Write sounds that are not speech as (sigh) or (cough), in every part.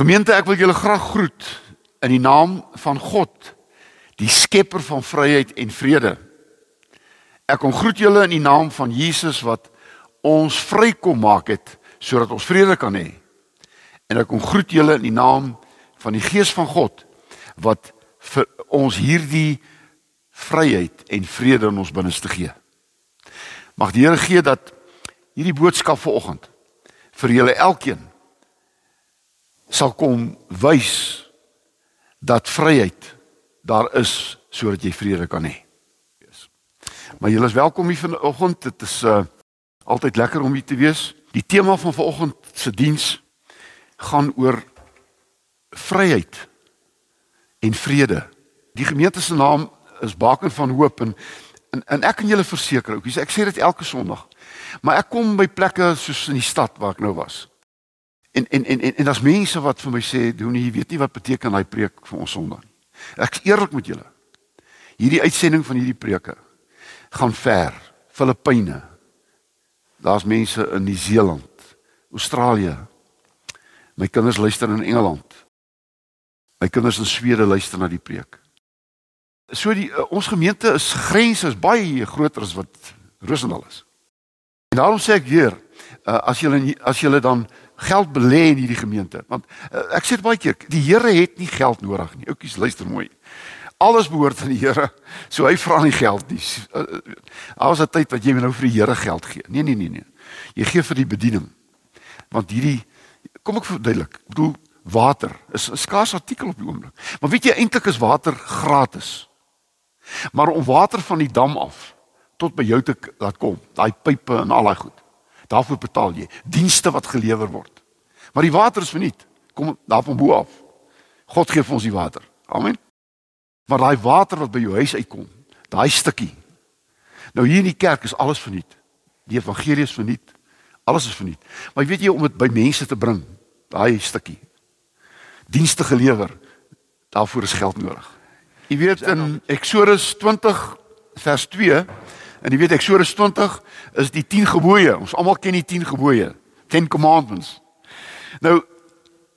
Gemeente, ek wil julle graag groet in die naam van God, die skepper van vryheid en vrede. Ek kom groet julle in die naam van Jesus wat ons vry kom maak het sodat ons vrede kan hê. En ek kom groet julle in die naam van die Gees van God wat vir ons hierdie vryheid en vrede in ons binneste gee. Mag die Here gee dat hierdie boodskap vanoggend vir julle elkeen sal kom wys dat vryheid daar is sodat jy vrede kan hê. Maar julle is welkom hier vanoggend. Dit is uh altyd lekker om hier te wees. Die tema van vanoggend se diens gaan oor vryheid en vrede. Die gemeente se naam is Baken van Hoop en en, en ek kan julle verseker, ook, ek sê dit elke Sondag. Maar ek kom by plekke soos in die stad waar ek nou was. En en en en, en daar's mense wat vir my sê, "Doen jy weet nie wat beteken daai preek vir ons Sondag nie." Ek's eerlik met julle. Hierdie uitsending van hierdie preke gaan ver. Filippyne. Daar's mense in Nieu-Seeland, Australië. My kinders luister in Engeland. My kinders in Swede luister na die preek. So die uh, ons gemeente is grense is baie groter as wat Rosendal is. En daarom sê ek hier, uh, as julle as julle dan geld belê in hierdie gemeente. Want uh, ek sê dit baie keer, die Here het nie geld nodig nie. Oukies, luister mooi. Alles behoort aan die Here. So hy vra nie geld nie. Daar was 'n tyd wat jy nou vir die Here geld gee. Nee, nee, nee, nee. Jy gee vir die bediening. Want hierdie kom ek verduidelik. Ek bedoel water is 'n skaars artikel op die oomblik. Maar weet jy eintlik is water gratis. Maar om water van die dam af tot by jou te laat kom, daai pipe en al daai goed. Daarvoor betaal jy dienste wat gelewer word. Maar die water is verniet. Kom daar van bo af. God gee vir ons die water. Amen. Maar daai water wat by jou huis uitkom, daai stukkie. Nou hier in die kerk is alles verniet. Die evangelie is verniet. Alles is verniet. Maar weet jy om dit by mense te bring, daai stukkie. Dienste gelewer. Daarvoor is geld nodig. Jy weet in Eksodus 20 vers 2 En jy weet Eksodus 20 is die 10 gebooie. Ons almal ken die 10 gebooie, 10 commandments. Nou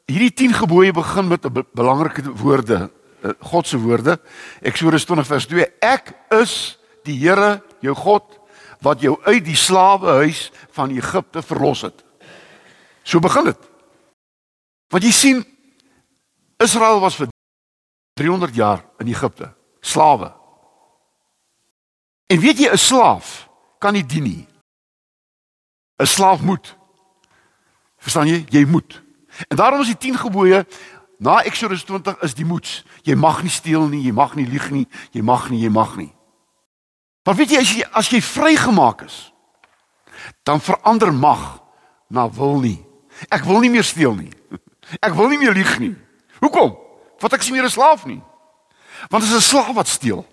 hierdie 10 gebooie begin met 'n belangrike woorde, eh, God se woorde. Eksodus 20 vers 2: Ek is die Here, jou God, wat jou uit die slawehuis van Egipte verlos het. So begin dit. Want jy sien Israel was vir 300 jaar in Egipte, slawe. En weet jy 'n slaaf kan nie dien nie. 'n Slaaf moet. Verstaan jy? Jy moet. En daarom is die 10 gebooie na Eksodus 20 is die moets. Jy mag nie steel nie, jy mag nie lieg nie, jy mag nie, jy mag nie. Maar weet jy as jy as jy vrygemaak is, dan verander mag na wil nie. Ek wil nie meer steel nie. (laughs) Ek wil nie meer lieg nie. Hoekom? Want ek is nie meer 'n slaaf nie. Want is 'n slaaf wat steel.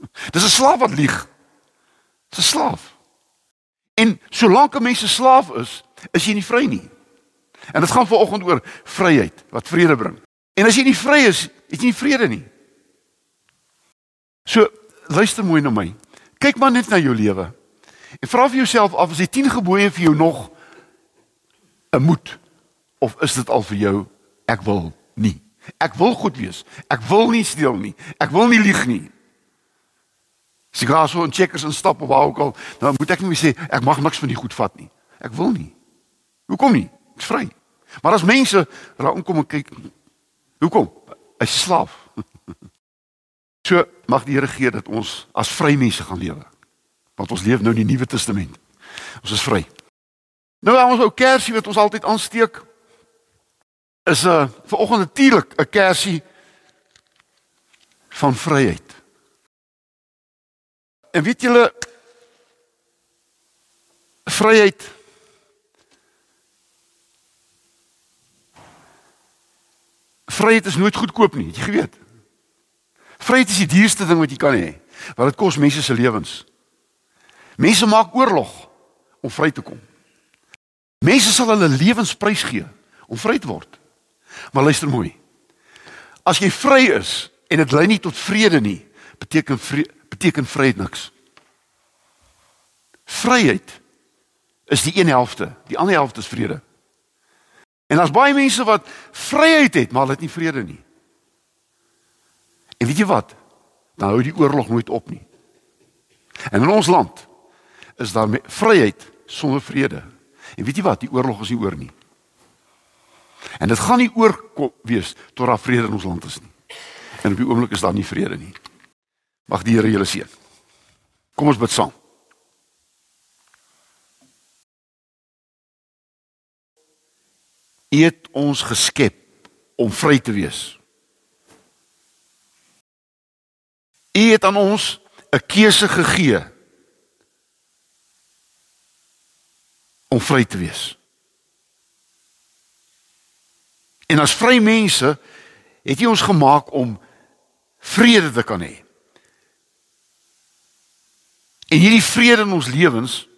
(laughs) Dis 'n slaaf wat lieg. Dis 'n slaaf. En solank 'n mens 'n slaaf is, is jy nie vry nie. En dit gaan vanoggend oor vryheid wat vrede bring. En as jy nie vry is, het jy nie vrede nie. So, luister mooi na my. Kyk maar net na jou lewe. En vra vir jouself af as die 10 gebooie vir jou nog 'n moet of is dit al vir jou ek wil nie. Ek wil goed wees. Ek wil nie steel nie. Ek wil nie lieg nie. As ek gaan so in checkers en stap of waar ook al, dan moet ek nie sê ek mag niks van die goed vat nie. Ek wil nie. Hoekom nie? Ek's vry. Maar as mense raak kom en kyk, hoekom? Hy's slaaf. (laughs) So mag die Here gee dat ons as vry mense gaan lewe. Want ons leef nou in die Nuwe Testament. Ons is vry. Nou ons ou kersie wat ons altyd aansteek is 'n uh, vanoggend natuurlik 'n kersie van vryheid. En weet julle vryheid Vryheid is nooit goedkoop nie, het jy geweet? Vryheid is die duurste ding wat jy kan hê, want dit kos mense se lewens. Mense maak oorlog om vry te kom. Mense sal hulle lewens prys gee om vry te word. Maar luister mooi. As jy vry is en dit lei nie tot vrede nie, beteken vrede beteken vryheid niks. Vryheid is die een helfte, die ander helfte is vrede. En daar's baie mense wat vryheid het, maar hulle het nie vrede nie. En weet jy wat? Dan hou die oorlog nooit op nie. En in ons land is daar vryheid sonder vrede. En weet jy wat? Die oorlog is nie oor nie. En dit gaan nie oor wees tot daar vrede in ons land is nie. En op die oomblik is daar nie vrede nie. Mag die Here julle seën. Kom ons bid saam. U het ons geskep om vry te wees. U het aan ons 'n keuse gegee om vry te wees. En as vrye mense het U ons gemaak om vrede te kan hê. En hierdie vrede in ons lewens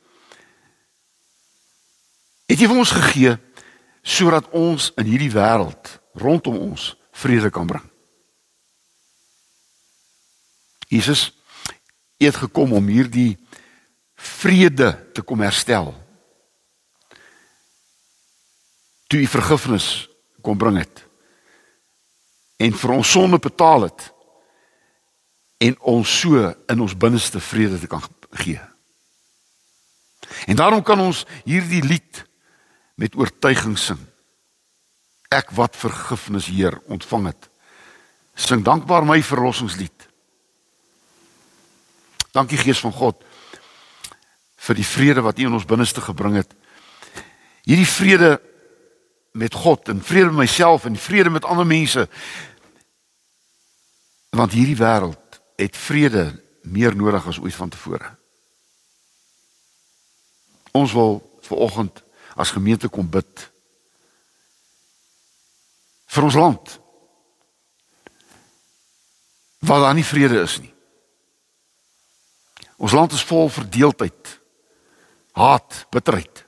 het U vir ons gegee sodat ons in hierdie wêreld rondom ons vrede kan bring. Jesus het gekom om hierdie vrede te kom herstel. Toe hy vergifnis kom bring het en vir ons sonde betaal het en ons so in ons binneste vrede te kan gee. En daarom kan ons hierdie lied met oortuiging sing. Ek wat vergifnis Heer ontvang het. Sing dankbaar my verlossingslied. Dankie Gees van God vir die vrede wat U in ons binneste gebring het. Hierdie vrede met God en vrede met myself en vrede met ander mense. Want hierdie wêreld het vrede meer nodig as ooit vantevore. Ons wil ver oggend as gemeente kom bid vir ons land. Waar daar nie vrede is nie. Ons land is vol verdeeldheid, haat, bitterheid.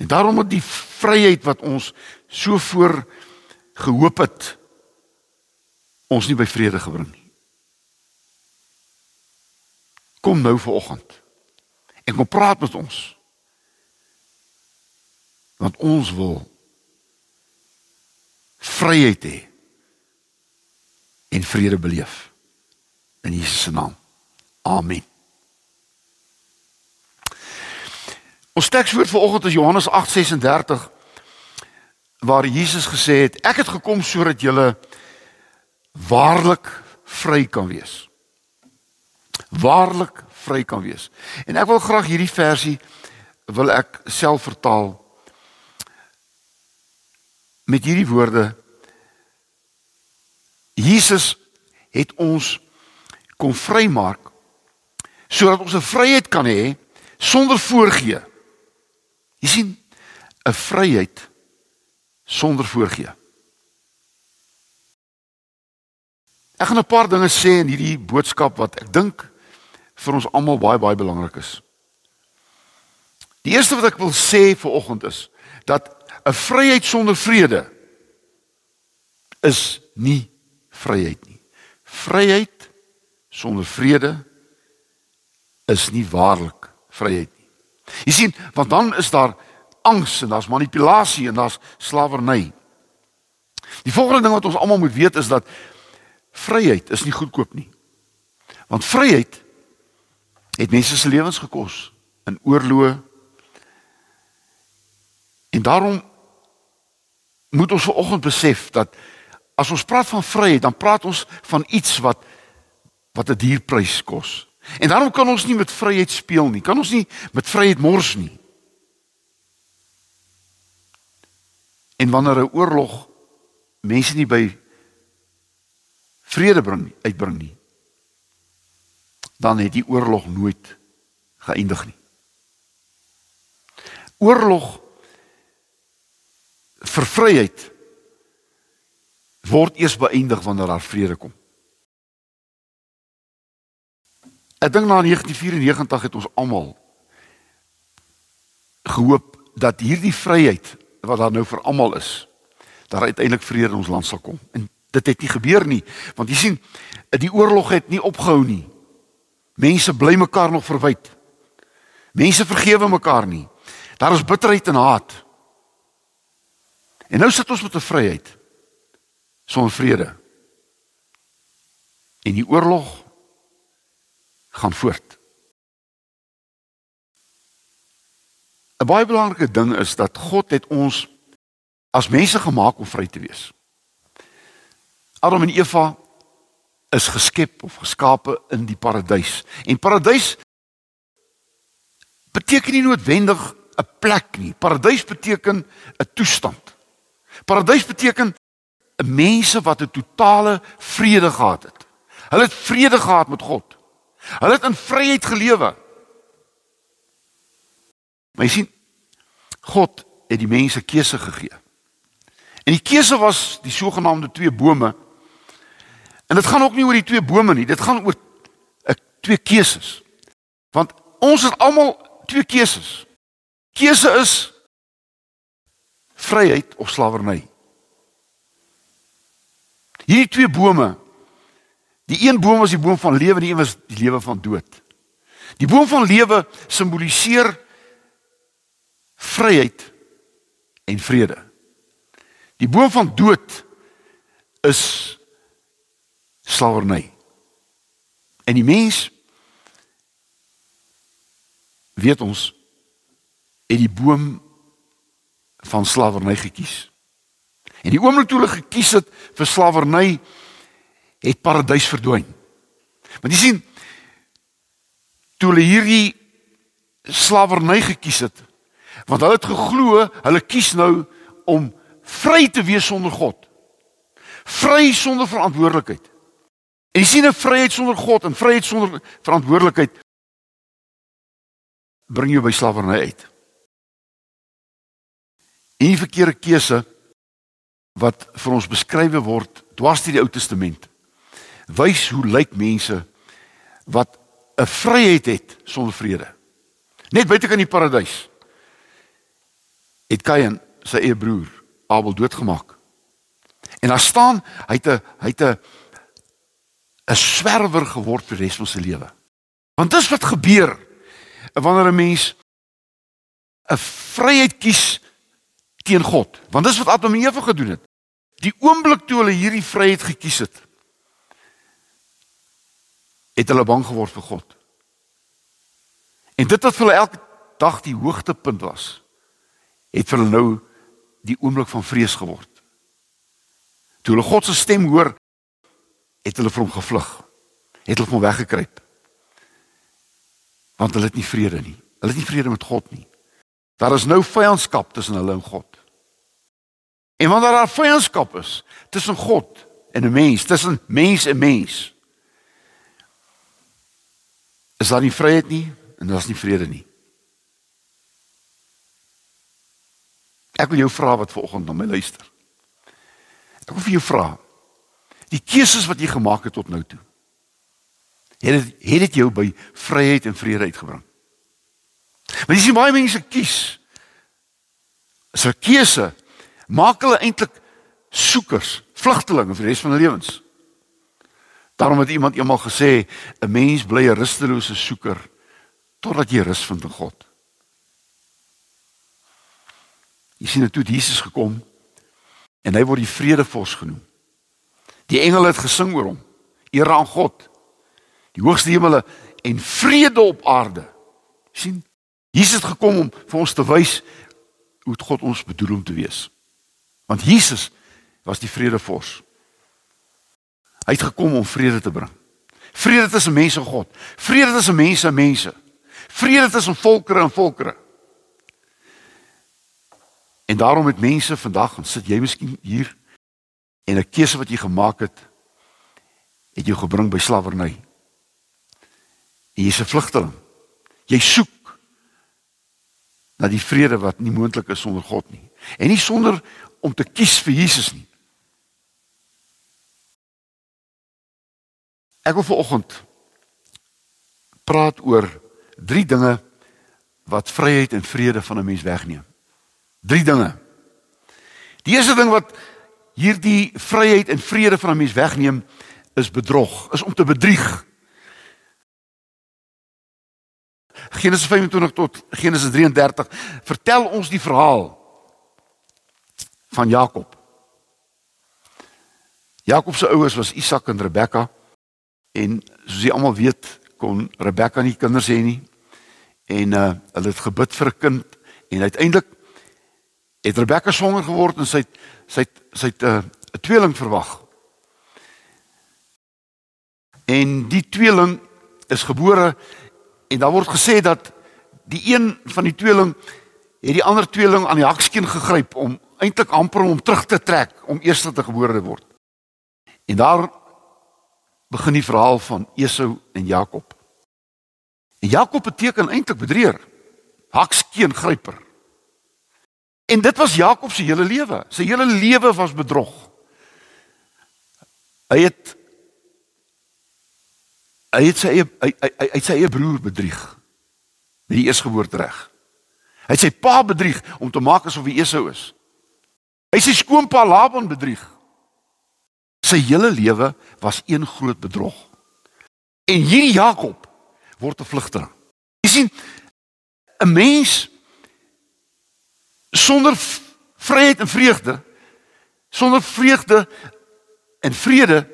En daarom moet die vryheid wat ons so voor gehoop het ons nie by vrede gebring nie. Kom nou vir oggend en kom praat met ons. Want ons wil vryheid hê en vrede beleef in Jesus se naam. Amen. Ons tekswoord vir oggend is Johannes 8:36 waar Jesus gesê het ek het gekom sodat julle waarlik vry kan wees. Waarlik vry kan wees. En ek wil graag hierdie versie wil ek self vertaal met hierdie woorde Jesus het ons kom vrymaak sodat ons 'n vryheid kan hê sonder voorgee. Jy sien 'n vryheid sonder voorgee. Ek gaan 'n paar dinge sê in hierdie boodskap wat ek dink vir ons almal baie baie belangrik is. Die eerste wat ek wil sê vir oggend is dat 'n vryheid sonder vrede is nie vryheid nie. Vryheid sonder vrede is nie waarlik vryheid nie. Jy sien, want dan is daar angs en daar's manipulasie en daar's slawerny. Die volgende ding wat ons almal moet weet is dat vryheid is nie goedkoop nie. Want vryheid het mense se lewens gekos in oorloë. En daarom moet ons vanoggend besef dat as ons praat van vryheid, dan praat ons van iets wat wat 'n dierprys kos. En daarom kan ons nie met vryheid speel nie. Kan ons nie met vryheid mors nie. En wanneer 'n oorlog mense nie by vrede bring uitbring nie, dan het die oorlog nooit geëindig nie. Oorlog vir vryheid word eers beëindig wanneer daar vrede kom. Ek dink na 1994 het ons almal gehoop dat hierdie vryheid wat daar nou vir almal is, daar uiteindelik vrede in ons land sal kom. En dit het nie gebeur nie, want jy sien, die oorlog het nie opgehou nie. Mense bly mekaar nog verwyd. Mense vergewe mekaar nie. Daar is bitterheid en haat. En nou sit ons met 'n vryheid sonder vrede. En die oorlog gaan voort. 'n Baie belangrike ding is dat God het ons as mense gemaak om vry te wees. Adam en Eva is geskep of geskape in die paradys. En paradys beteken nie noodwendig 'n plek nie. Paradys beteken 'n toestand. Paradys beteken 'n mense wat 'n totale vrede gehad het. Hulle het vrede gehad met God. Hulle het in vryheid gelewe. Maar jy sien God het die mense keuse gegee. En die keuse was die sogenaamde twee bome En dit gaan ook nie oor die twee bome nie, dit gaan oor ek eh, twee keuses. Want ons het almal twee keuses. Keuse is vryheid of slawerny. Hierdie twee bome. Die een boom was die boom van lewe, die een was die lewe van dood. Die boom van lewe simboliseer vryheid en vrede. Die boom van dood is slawerny. En die mens weet ons het die boom van slawerny gekies. En die oomblik toe hulle gekies het vir slawerny het paradys verdwyn. Want jy sien toe hulle hierdie slawerny gekies het want hulle het geglo hulle kies nou om vry te wees sonder God. Vry sonder verantwoordelikheid. En jy sien 'n vryheid sonder God en vryheid sonder verantwoordelikheid bring jou by slawerny uit. En die verkeerde keuse wat vir ons beskryf word dwars deur die Ou Testament wys hoe lyk mense wat 'n vryheid het sonder vrede. Net buite kan die paradys het Kain sy eie broer Abel doodgemaak. En daar staan hy het 'n hy het 'n 'n swerwer geword vir die res van sy lewe. Want dis wat gebeur wanneer 'n mens 'n vryheid kies teen God. Want dis wat Adam en Eva gedoen het. Die oomblik toe hulle hierdie vryheid gekies het, het hulle bang geword vir God. En dit wat vir hulle elke dag die hoogtepunt was, het vir hulle nou die oomblik van vrees geword. Toe hulle God se stem hoor, het hulle vir hom gevlug. Het hulle hom weggekruip. Want hulle het nie vrede nie. Hulle het nie vrede met God nie. Daar is nou vyandskap tussen hulle en God. En wanneer daar vyandskap is tussen God en 'n mens, tussen mens en mens, is daar nie vryheid nie en daar is nie vrede nie. Ek wil jou vra wat vanoggend na my luister. Ek wil vir jou vra, die keuses wat jy gemaak het tot nou toe. Het dit het dit jou by vryheid en vrede uitgebring. Maar dis nie baie mense kies. As 'n keuse maak hulle eintlik soekers, vlugtelinge vir die res van hulle lewens. Daarom het iemand eendag gesê, 'n mens bly 'n rustelose soeker totdat jy rus vind in God. Jy sien dit toe Jesus gekom en hy word die vredevors genoem. Die engele het gesing oor hom. Eer aan God. Die hoogste hemele en vrede op aarde. sien? Jesus het gekom om vir ons te wys hoe God ons bedoel om te wees. Want Jesus was die vredevors. Hy het gekom om vrede te bring. Vrede tussen mense en God. Vrede tussen mense en mense. Vrede tussen volkere en volkere. En daarom het mense vandag, sit jy miskien hier En 'n keuse wat jy gemaak het het jou gebring by slawerny. En jy's 'n vlugteling. Jy soek na die vrede wat nie moontlik is sonder God nie. En nie sonder om te kies vir Jesus nie. Ek wil vanoggend praat oor drie dinge wat vryheid en vrede van 'n mens wegneem. Drie dinge. Die eerste ding wat hierdie vryheid en vrede van 'n mens wegneem is bedrog, is om te bedrieg. Genesis 25 tot Genesis 33 vertel ons die verhaal van Jakob. Jakob se ouers was Isak en Rebekka en soos jy almal weet kon Rebekka nie kinders hê nie en uh, hulle het gebid vir 'n kind en uiteindelik het Rebekka swanger geword en sy sy sy het 'n uh, tweeling verwag. En die tweeling is gebore en daar word gesê dat die een van die tweeling het die ander tweeling aan die hakskeen gegryp om eintlik amper om terug te trek om eers te gebore te word. En daar begin die verhaal van Esau en Jakob. En Jakob beteken eintlik bedrieger, hakskeen gryper. En dit was Jakob se hele lewe. Sy hele lewe was bedrog. Hy het hy het sy eie hy, hy, hy het sy eie broer bedrieg met die eersgeboorte reg. Hy het sy pa bedrieg om te maak asof hy Esau is. Hy sy skoonpa Laban bedrieg. Sy hele lewe was een groot bedrog. En hierdie Jakob word 'n vlugteling. Jy sien 'n mens sonder vryheid en vreugde sonder vreugde en vrede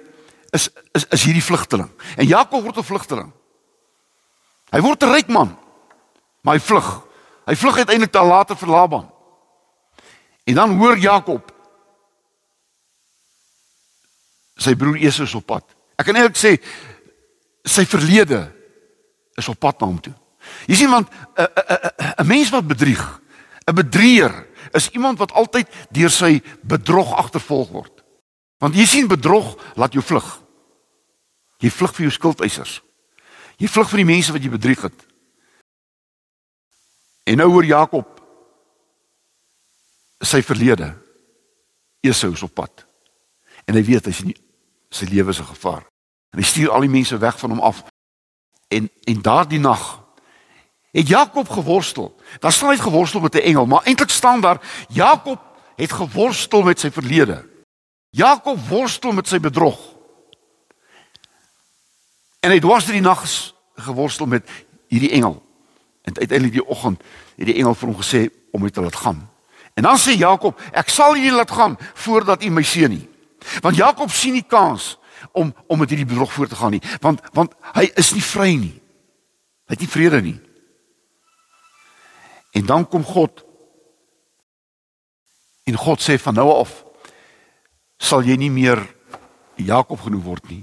is is is hierdie vlugteling. En Jakob word 'n vlugteling. Hy word 'n ryk man, maar hy vlug. Hy vlug uiteindelik daar later vir Laban. En dan hoor Jakob sy broer Esau op pad. Ek kan eintlik sê sy verlede is op pad na hom toe. Jy sien want 'n 'n 'n mens wat bedrieg, 'n bedrieger is iemand wat altyd deur sy bedrog agtervolg word. Want jy sien bedrog laat jou vlug. Jy vlug vir jou skuldeisers. Jy vlug vir die mense wat jy bedrieg het. En nou hoor Jakob sy verlede. Esau is op pad. En hy weet hy's nie sy lewe is 'n gevaar. En hy stuur al die mense weg van hom af. En en daardie nag het Jakob geworstel. Daar staan hy geworstel met 'n engel, maar eintlik staan daar Jakob het geworstel met sy verlede. Jakob worstel met sy bedrog. En hy dwars deur die nag geworstel met hierdie engel. En uiteindelik die oggend het die engel vir hom gesê om hom te laat gaan. En dan sê Jakob, ek sal u laat gaan voordat u my seën nie. Want Jakob sien nie kans om om met hierdie bedrog voort te gaan nie, want want hy is nie vry nie. Hy het nie vrede nie. En dan kom God. En God sê van nou af sal jy nie meer Jakob genoem word nie,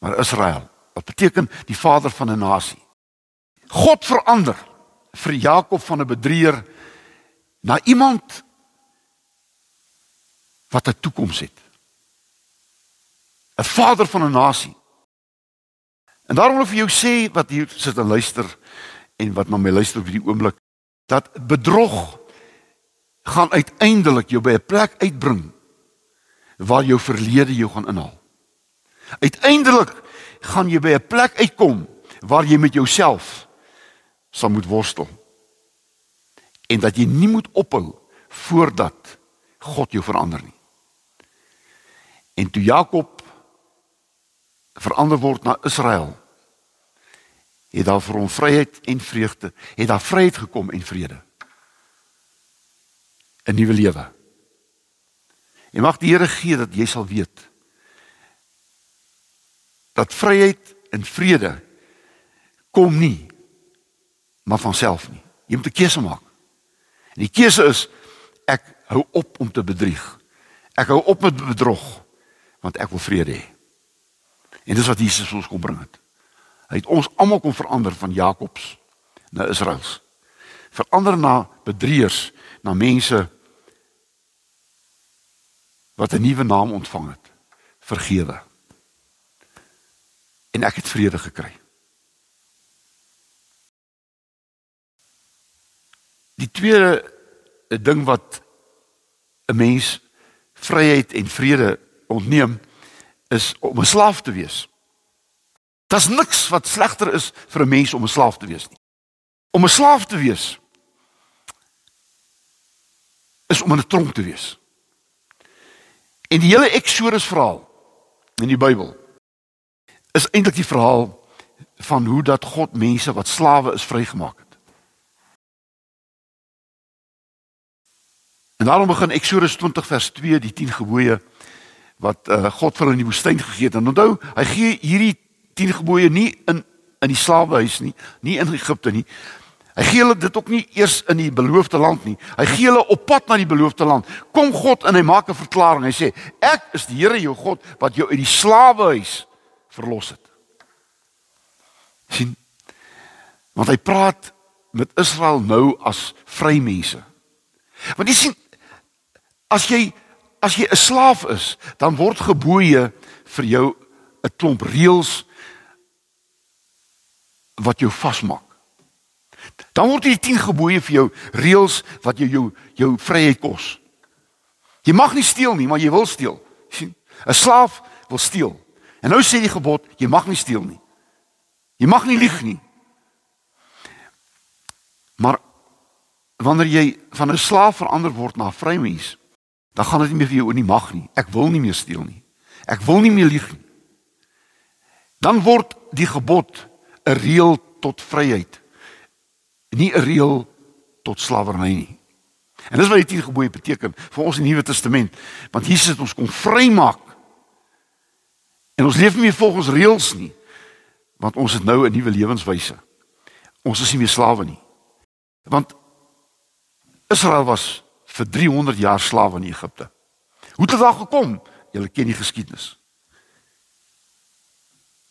maar Israel. Wat beteken die vader van 'n nasie. God verander vir Jakob van 'n bedrieger na iemand wat 'n toekoms het. 'n vader van 'n nasie. En daarom wil ek vir jou sê wat hier sit en luister en wat na my luister op hierdie oomblik dat bedrog gaan uiteindelik jou by 'n plek uitbring waar jou verlede jou gaan inhaal. Uiteindelik gaan jy by 'n plek uitkom waar jy met jouself sal moet worstel. En dat jy nie moet ophou voordat God jou verander nie. En toe Jakob verander word na Israel. Het daar vir hom vryheid en vreugde, het daar vryheid gekom en vrede. 'n Nuwe lewe. En mag die Here gee dat jy sal weet dat vryheid en vrede kom nie maar van self nie. Jy moet 'n keuse maak. En die keuse is ek hou op om te bedrieg. Ek hou op met bedrog want ek wil vrede hê. En dis wat Jesus ons kom bring het. Hy het ons almal kom verander van Jakobs na Israels. Verander na bedrieërs, na mense wat 'n nuwe naam ontvang het. Vergewe. En ek het vrede gekry. Die tweede ding wat 'n mens vryheid en vrede ontneem is om 'n slaaf te wees. Daar's niks wat slegter is vir 'n mens om 'n slaaf te wees nie. Om 'n slaaf te wees is om in 'n tronk te wees. En die hele Eksodus verhaal in die Bybel is eintlik die verhaal van hoe dat God mense wat slawe is vrygemaak het. En daarom begin Eksodus 20 vers 2 die 10 gebooie wat uh, God vir hulle in die woestyn gegee het. En onthou, hy gee hierdie 10 gebooie nie in in die slawehuis nie, nie in Egipte nie. Hy gee hulle dit ook nie eers in die beloofde land nie. Hy gee hulle op pad na die beloofde land. Kom God en hy maak 'n verklaring. Hy sê: "Ek is die Here jou God wat jou uit die slawehuis verlos het." sien? Want hy praat met Israel nou as vrymense. Want jy sien as jy as jy 'n slaaf is, dan word gebooie vir jou 'n klomp reëls wat jou vasmaak. Dan word die 10 gebooie vir jou reëls wat jou jou jou vryheid kos. Jy mag nie steel nie, maar jy wil steel. 'n Slaaf wil steel. En nou sê die gebod, jy mag nie steel nie. Jy mag nie lieg nie. Maar wanneer jy van 'n slaaf verander word na 'n vrymens, dan gaan dit nie meer vir jou oor nie mag nie. Ek wil nie meer steel nie. Ek wil nie meer lieg nie. Dan word die gebod 'n reël tot vryheid. Nie 'n reël tot slawerny nie. En dis wat die 10 gebooie beteken vir ons in die Nuwe Testament, want Jesus het ons kom vrymaak. En ons leef nie meer volgens reëls nie, want ons het nou 'n nuwe lewenswyse. Ons is nie meer slawe nie. Want Israel was vir 300 jaar slawe in Egipte. Hoe het dit daar gekom? Julle ken die geskiedenis.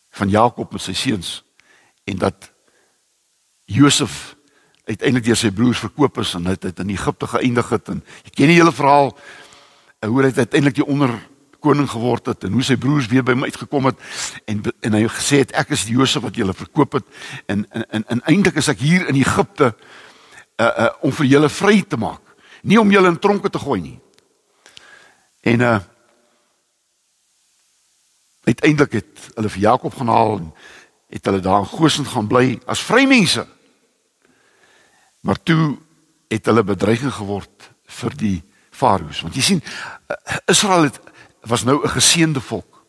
Van Jakob met sy seuns en dat Josef uiteindelik deur sy broers verkoop is en dit het in Egipte geëindig het en jy ken die hele verhaal eh, hoe hy uiteindelik die onder koning geword het en hoe sy broers weer by hom uitgekom het en en hy gesê het ek is die Josef wat julle verkoop het en en en, en eintlik is ek hier in Egipte uh uh om vir julle vry te maak nie om julle in tronke te gooi nie. En uh uiteindelik het hulle vir Jakob gaan haal en het hulle daar in Goshen gaan bly as vrymense. Maar toe het hulle bedreiging geword vir die farao's want jy sien Israel het was nou 'n geseënde volk.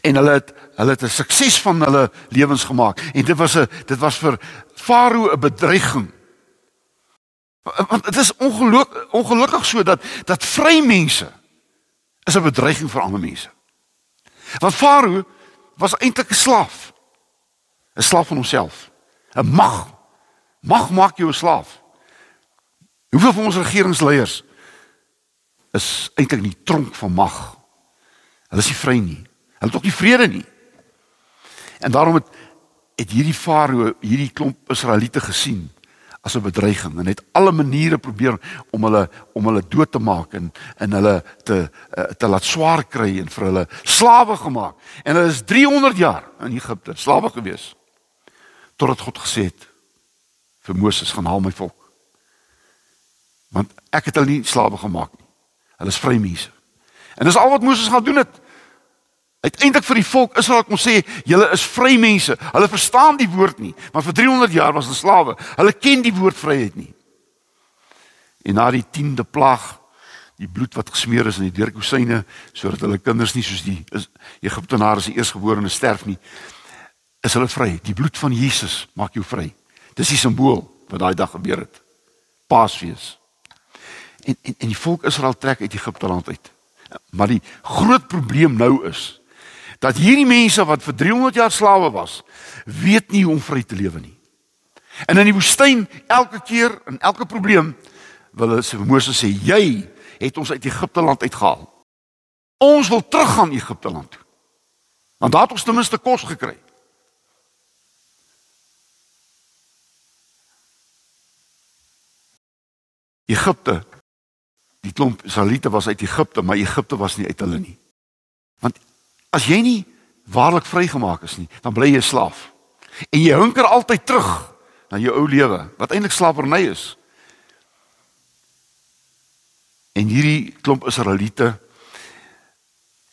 En hulle het hulle het 'n sukses van hulle lewens gemaak en dit was 'n dit was vir farao 'n bedreiging. Want dit is ongelukkig ongelukkig so dat dat vrymense is 'n bedreiging vir ander mense. Want farao was eintlik 'n slaaf. 'n Slaaf van homself. 'n Mag. Mag maak jou 'n slaaf. Hoeveel van ons regeringsleiers is eintlik nie tronk van mag. Hulle is nie vry nie. Hulle het ook nie vrede nie. En daarom het het hierdie farao hierdie klomp Israeliete gesien as 'n bedreiging en het alle maniere probeer om hulle om hulle dood te maak en en hulle te eh, te laat swaar kry en vir hulle slawe gemaak. En hulle is 300 jaar in Egipte slawe gewees. Totdat God gesê het vir Moses gaan haal my volk. Want ek het hulle nie slawe gemaak nie. Hulle is vrymense. En dis al wat Moses gaan doen het. Uiteindelik vir die volk Israel kom sê, julle is vry mense. Hulle verstaan die woord nie, maar vir 300 jaar was hulle slawe. Hulle ken die woord vryheid nie. En na die 10de plaag, die bloed wat gesmeer is in die deurkosyne sodat hulle kinders nie soos die Egiptenare se eersgeborene sterf nie, is hulle vry. Die bloed van Jesus maak jou vry. Dis die simbool wat daai dag gebeur het. Paasfees. En en en die volk Israel trek uit Egipte land uit. Maar die groot probleem nou is dat hierdie mense wat vir 300 jaar slawe was, weet nie hoe om vry te lewe nie. En in die woestyn elke keer en elke probleem wil hulle vir Moses sê jy het ons uit Egipte land uitgehaal. Ons wil teruggaan Egipte land toe. Want daar het ons ten minste kos gekry. Egipte die klomp Israeliete was uit Egipte, maar Egipte was nie uit hulle nie. Want As jy nie waarlik vrygemaak is nie, dan bly jy 'n slaaf. En jy hunker altyd terug na jou ou lewe, wat eintlik slawerny is. En hierdie klomp Israeliete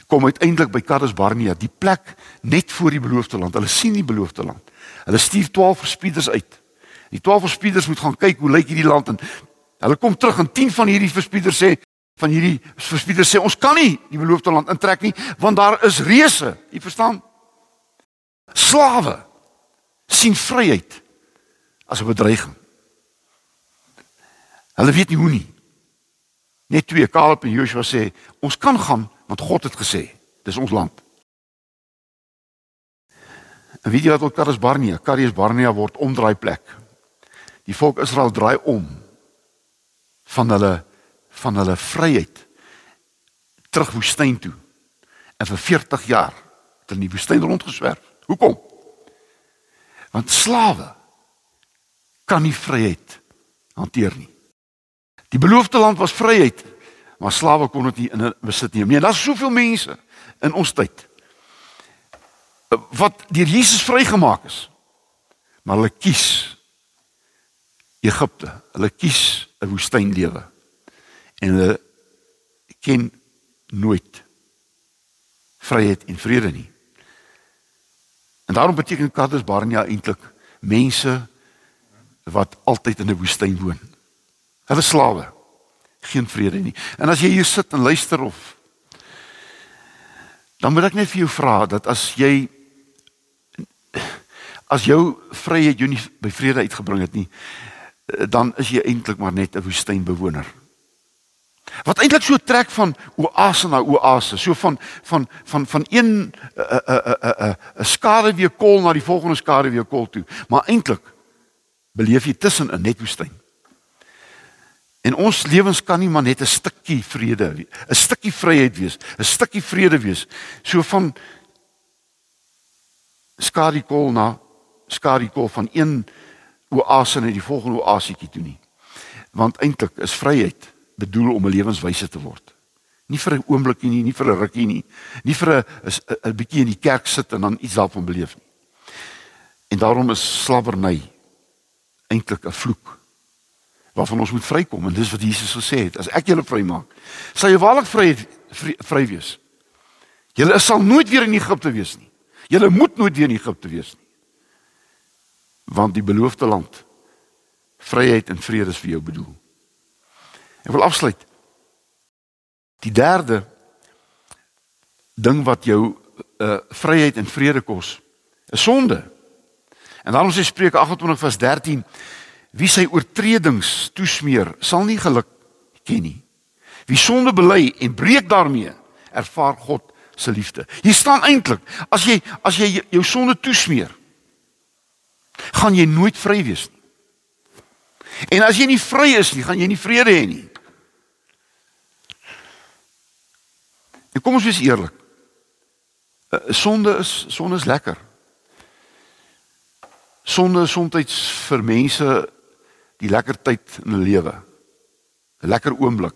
kom uiteindelik by Kadesh Barnea, die plek net voor die beloofde land. Hulle sien die beloofde land. Hulle stuur 12 verspieders uit. Die 12 verspieders moet gaan kyk hoe lyk hierdie land en hulle kom terug en 10 van hierdie verspieders sê van hierdie verspieders sê ons kan nie die beloofde land intrek nie want daar is reëse, jy verstaan? Slawe sien vryheid as 'n bedreiging. Hulle weet nie hoe nie. Net twee Caleb en Joshua sê ons kan gaan want God het gesê dis ons land. En weet jy wat ook Kades Barnea, Kades Barnea word omdraai plek. Die volk Israel draai om van hulle van hulle vryheid terug woestyn toe. En vir 40 jaar het hulle in die woestyn rondgeswerf. Hoekom? Want slawe kan nie vryheid hanteer nie. Die beloofde land was vryheid, maar slawe kon dit nie in besit neem nie. Daar's soveel mense in ons tyd wat deur Jesus vrygemaak is. Maar hulle kies Egipte. Hulle kies 'n woestynlewe. En hulle ken nooit vryheid en vrede nie. En daarom beteken Kades Barnea eintlik mense wat altyd in 'n woestyn woon. Hulle slawe. Geen vrede nie. En as jy hier sit en luister of dan moet ek net vir jou vra dat as jy as jou vryheid jou nie by vrede uitgebring het nie, dan is jy eintlik maar net 'n woestynbewoner. Wat eintlik so trek van oase na oase, so van van van van een 'n 'n 'n 'n skare weer kol na die volgende skare weer kol toe, maar eintlik beleef jy tussen 'n net woestyn. En ons lewens kan nie maar net 'n stukkie vrede, 'n stukkie vryheid wees, 'n stukkie vrede wees, so van skare kol na skare kol van een oase na die volgende oasietjie toe nie. Want eintlik is vryheid bedoel om 'n lewenswyse te word. Nie vir 'n oombliekie nie, nie vir 'n rukkie nie, nie vir 'n 'n bietjie in die kerk sit en dan iets daarvan beleef nie. En daarom is slawerny eintlik 'n vloek waarvan ons moet vrykom en dis wat Jesus gesê het. As ek julle vrymaak, sal jy waarlik vry, vry wees. Julle sal nooit weer in Egipte wees nie. Julle moet nooit weer in Egipte wees nie want die beloofde land vryheid en vrede is vir jou bedoel. Ek wil afsluit. Die derde ding wat jou uh vryheid en vrede kos, is sonde. En daarom sê Spreuke 28 vers 13: Wie sy oortredings toesmeer, sal nie geluk ken nie. Wie sonde bely en breek daarmee, ervaar God se liefde. Hier staan eintlik, as jy as jy jou sonde toesmeer, gaan jy nooit vry wees nie. En as jy nie vry is nie, gaan jy nie vrede hê nie. Kom ons wees eerlik. Eh, sonde is sonde is lekker. Sonde is soms vir mense die lekker tyd in hulle lewe. 'n Lekker oomblik.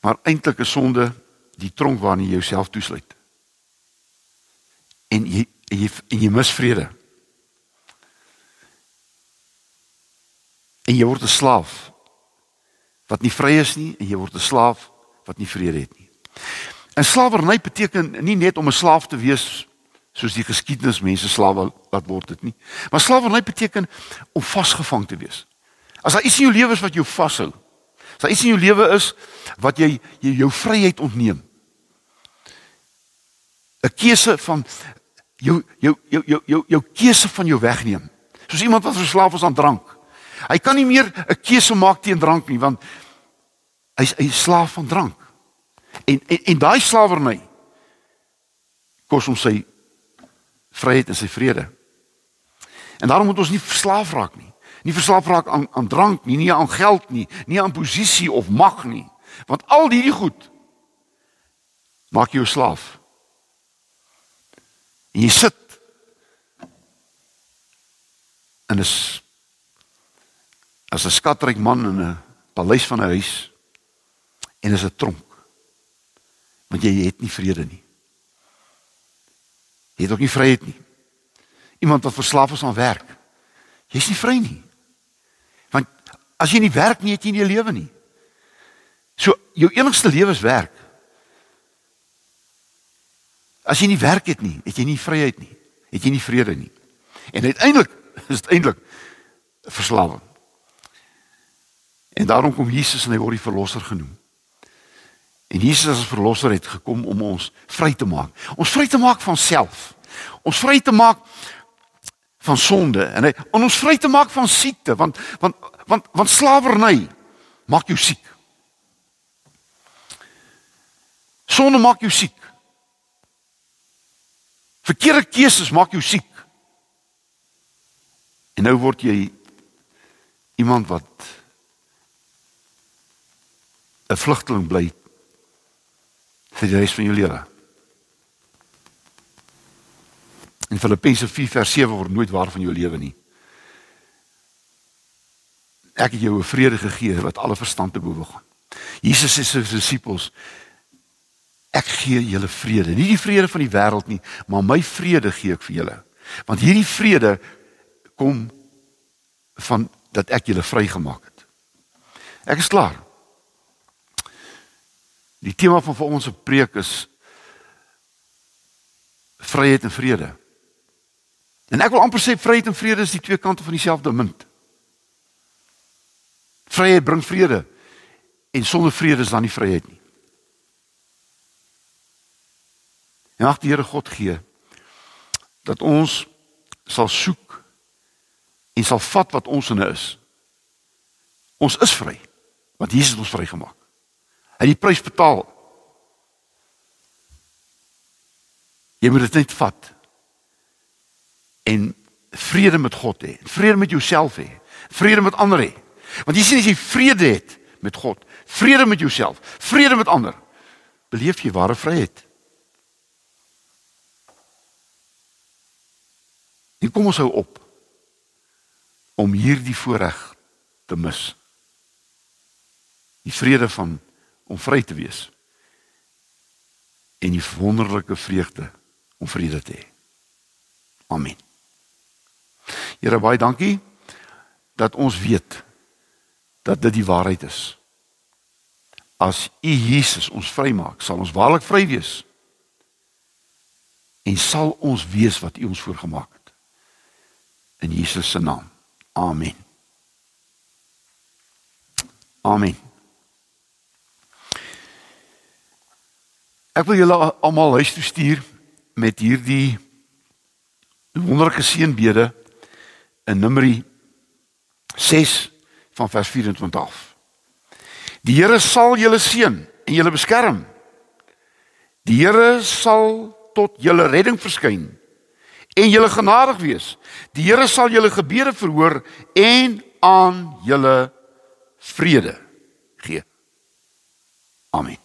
Maar eintlik is sonde die tronk waarin jy jouself toesluit. En jy en jy, en jy mis vrede. en jy word 'n slaaf wat nie vry is nie en jy word 'n slaaf wat nie vrede het nie. En slawerny beteken nie net om 'n slaaf te wees soos die geskiedenis mense slawe laat word dit nie. Maar slawerny beteken om vasgevang te wees. As daar iets in jou lewe is wat jou vashou. As daar iets in jou lewe is wat jy, jy jou vryheid ontneem. 'n Keuse van jou jou jou jou jou jou keuse van jou wegneem. Soos iemand wat verslaaf is aan drank. Hy kan nie meer 'n keuse maak teen drank nie want hy's 'n slaaf van drank. En en, en daai slawerny kos hom sy vryheid en sy vrede. En daarom moet ons nie verslaaf raak nie. Nie verslaaf raak aan aan drank nie, nie aan geld nie, nie aan posisie of mag nie. Want al hierdie goed maak jou slaaf. En jy sit en is as 'n skatryk man in 'n paleis van 'n huis en is 'n tronk. Want jy het nie vrede nie. Jy het ook nie vryheid nie. Iemand wat verslaaf is aan werk. Jy's nie vry nie. Want as jy nie werk nie, het jy nie 'n lewe nie. So jou enigste lewe is werk. As jy nie werk het nie, het jy nie vryheid nie. Het jy nie vrede nie. En uiteindelik (laughs) is dit eintlik verslawing. En daarom kom Jesus en hy word die verlosser genoem. En Jesus as verlosser het gekom om ons vry te maak. Ons vry te maak van self. Ons vry te maak van sonde en hy en ons vry te maak van siekte want want want want slawerny maak jou siek. Sonde maak jou siek. Verkeerde keuses maak jou siek. En nou word jy iemand wat 'n vlugteling bly vir die res van jou lewe. In Filippense 4 vers 7 word nooit waar van jou lewe nie. Ek het jou 'n vrede gegee wat alle verstand te bowe gaan. Jesus sê sy disippels ek gee julle vrede, nie die vrede van die wêreld nie, maar my vrede gee ek vir julle. Want hierdie vrede kom van dat ek julle vrygemaak het. Ek is klaar. Die tema van vir ons se preek is vryheid en vrede. En ek wil amper sê vryheid en vrede is die twee kante van dieselfde munt. Vryheid bring vrede en sonder vrede is dan nie vryheid nie. En mag die Here God gee dat ons sal soek en sal vat wat ons in is. Ons is vry want Jesus het ons vrygemaak. Hy het die prys betaal. Jy moet dit net vat en vrede met God hê, vrede met jouself hê, vrede met ander hê. Want jy sien as jy vrede het met God, vrede met jouself, vrede met ander, beleef jy ware vryheid. En kom ons hou op om hierdie voorreg te mis. Die vrede van om vry te wees en die wonderlike vreugde om vrede te hê. Amen. Here baie dankie dat ons weet dat dit die waarheid is. As U Jesus ons vrymaak, sal ons waarlik vry wees. En sal ons weet wat U ons voorgemaak het. In Jesus se naam. Amen. Amen. Ek wil julle almal huis toe stuur met hierdie wonderlike seënbede in Numeri 6 van vers 24. Die Here sal julle seën en julle beskerm. Die Here sal tot julle redding verskyn en julle genadig wees. Die Here sal julle gebede verhoor en aan julle vrede gee. Amen.